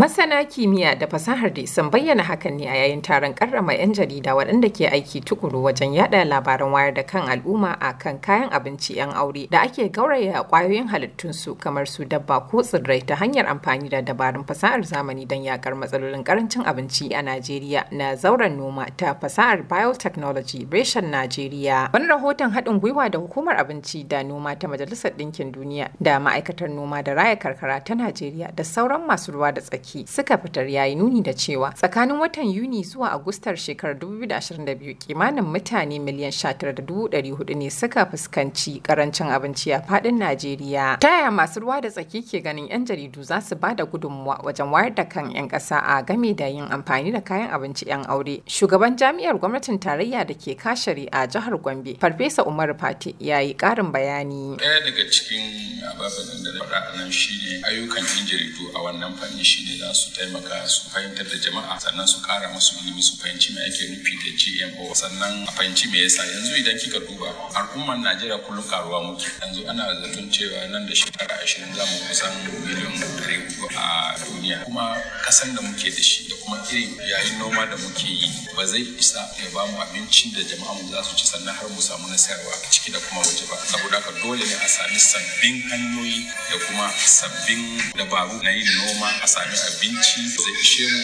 Masana kimiyya da fasahar dai sun bayyana hakan ne a yayin taron karrama 'yan jarida waɗanda ke aiki tukuru wajen yada labaran wayar da kan al'umma a kan kayan abinci 'yan aure da ake gauraya ƙwayoyin halittunsu kamar su dabba ko tsirrai ta hanyar amfani da dabarun fasahar zamani don yakar matsalolin ƙarancin abinci a Najeriya na zauren noma ta fasahar biotechnology reshen Najeriya. Wani rahoton haɗin gwiwa da hukumar abinci da noma ta Majalisar Ɗinkin Duniya da ma'aikatar noma da raya karkara ta Najeriya da sauran masu ruwa da tsaki tsaki suka fitar yayi nuni da cewa tsakanin watan Yuni zuwa Agustar shekarar 2022 kimanin mutane miliyan 19,400 ne suka fuskanci ƙarancin abinci a faɗin Najeriya. Ta yaya masu ruwa da tsaki ke ganin 'yan jaridu za su ba da gudunmuwa wajen wayar da kan 'yan ƙasa a game da yin amfani da kayan abinci 'yan aure. Shugaban jami'ar gwamnatin tarayya da ke kashari a jihar Gombe, Farfesa Umaru Fati ya yi ƙarin bayani. Ɗaya daga cikin ababen da na faɗa nan shine ayyukan 'yan jaridu a wannan fanni shine ne za su taimaka su fahimtar da jama'a sannan su kara musu ilimi su fahimci me ake nufi da GMO sannan a fahimci me yasa. Yanzu idan kika duba al'ummar Najeriya kullum karuwa muke. Yanzu ana zaton cewa nan da shekara ashirin za mu kusan miliyan ɗari huɗu a duniya. Kuma kasan da muke da shi da kuma irin yayin noma da muke yi ba zai isa ya ba mu abincin da jama'a mu za su ci sannan har mu samu na sayarwa a ciki da kuma waje ba. Saboda haka dole ne a sami sabbin hanyoyi da kuma sabbin dabaru na yin noma a sami abinci zai ishe mu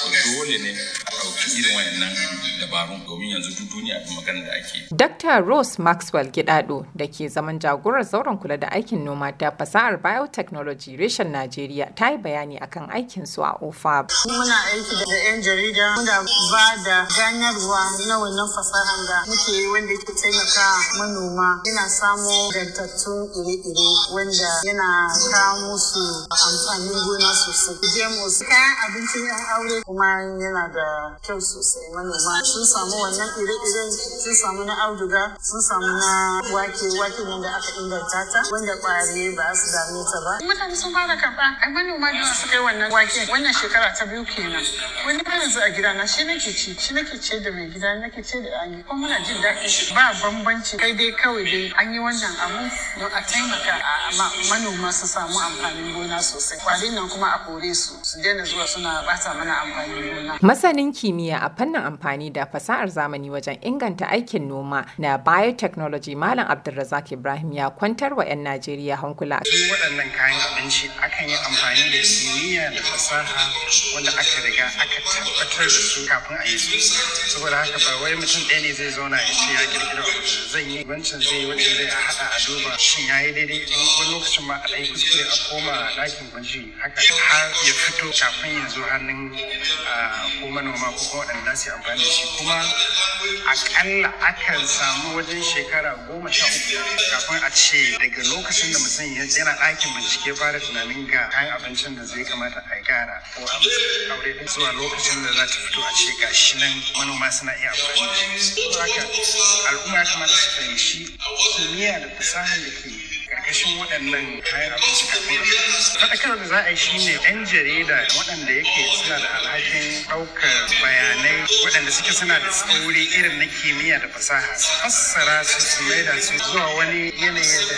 to dole ne a ɗauki irin wayannan dabarun domin yanzu duk duniya da magana da ake. Dr. Rose Maxwell Gidado da ke zaman jagorar zauren kula da aikin noma da fasahar biotechnology reshen Najeriya ta yi bayani akan aikin su a OFAB. Muna aiki da 'yan jarida muna ba da ganarwa na wannan fasahar da muke yi wanda ke taimaka manoma yana samo gantattun ire-ire wanda yana kawo musu amfanin gona sosai. GMOs kayan abincin 'yan aure kuma yana da kyau sosai. Manoma sun samu wannan ire-iren sun samu na auduga sun samu na wake wake nan da aka inganta ta wanda ƙwari ba su dame ta ba. Mutane sun fara karɓa. Ai manoma da suka yi wannan wake wannan shekara ta biyu kenan. Wani har yanzu a gida na shi nake ci shi nake ce da mai gida nake ce da ani kuma muna jin daɗi ba bambanci. Kai dai kawai dai an yi wannan abu don a taimaka. A manoma su samu amfanin gona sosai. Ƙwarin nan kuma a kore su su daina zuwa suna bata mana amfanin gona. Masanin kimiyya a fannin amfani da fasahar zamani wajen inganta aikin noma na biotechnology Malam Abdulrazak Ibrahim ya kwantar wa 'yan Najeriya hankula. Su waɗannan kayan abinci akan yi amfani da kimiyya da fasaha wanda aka riga aka tabbatar da su kafin a yi su. Saboda haka ba wai mutum ɗaya ne zai zauna ya ce ya kirkira zan yi wancan zai wancan zai a haɗa a duba shin ya yi daidai wani lokacin ma a ɗan kuskure a koma ɗakin gwaji haka har ya fito kafin ya zo hannun ko manoma ko kuma waɗanda su amfani da shi kuma akalla akan samu wajen shekara goma sha uku kafin a ce daga lokacin da mutum yana ɗakin bincike fara tunanin ga kayan abincin da zai kamata a gyara ko aure din zuwa lokacin da za ta fito a ce ga shi nan manoma suna iya amfani da shi. Al'umma ya kamata su fahimci kimiyya da fasahar da ke ƙarƙashin waɗannan kayan abinci kafin faɗakar da za a yi shine yan jarida waɗanda yake suna da alhakin ɗaukar bayanai waɗanda suke suna da tsauri irin na kimiyya da fasaha. Fassara su su maida su zuwa wani yanayi da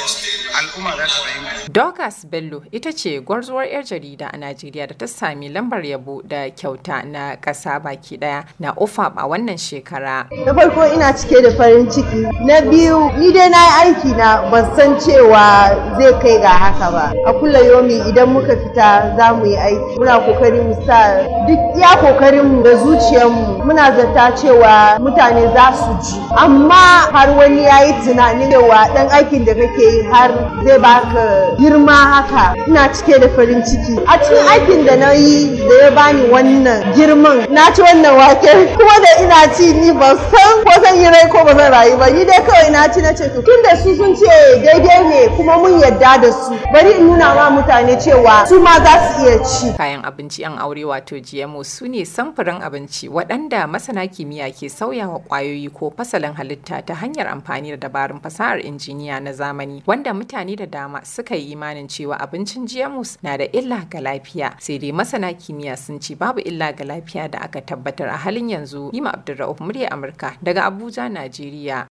al'umma za ta fahimta. Dorcas Bello ita ce gwarzuwar 'yar jarida a Najeriya da ta sami lambar yabo da kyauta na ƙasa baki ɗaya na OFAB a wannan shekara. Na farko ina cike da farin ciki. Na biyu ni dai na yi aiki na ban san cewa zai kai ga haka ba a kula yomi idan muka fita za mu yi aiki muna ƙoƙarin mu sa duk iya ƙoƙarin mu da zuciyar mu muna zata cewa mutane za su ji amma har wani ya yi tunanin cewa dan aikin da kake yi har zai baka girma haka. Ina cike da farin ciki. A cikin aikin da na yi da ya bani wannan girman na ci wannan wake. Kuma da ina ci ni ban san ko zan yi rai ko ba zan rayu ba. Ni dai kawai na ci na ce tun da su sun ce daidai kuma mun yadda da su. Bari in nuna ma mutane cewa su ma za su iya ci. Kayan abinci yan aure wato GMO su ne samfurin abinci waɗanda masana kimiyya ke sauyawa ƙwayoyi ko fasalin halitta ta hanyar amfani da dabarun fasahar injiniya na zamani wanda mutane da dama suka yi imanin cewa abincin GMOs na da illa ga lafiya. Sai dai masana kimiyya sun ce babu illa ga lafiya da aka tabbatar a halin yanzu. Nima Abdulrahman murya Amurka daga Abuja Najeriya.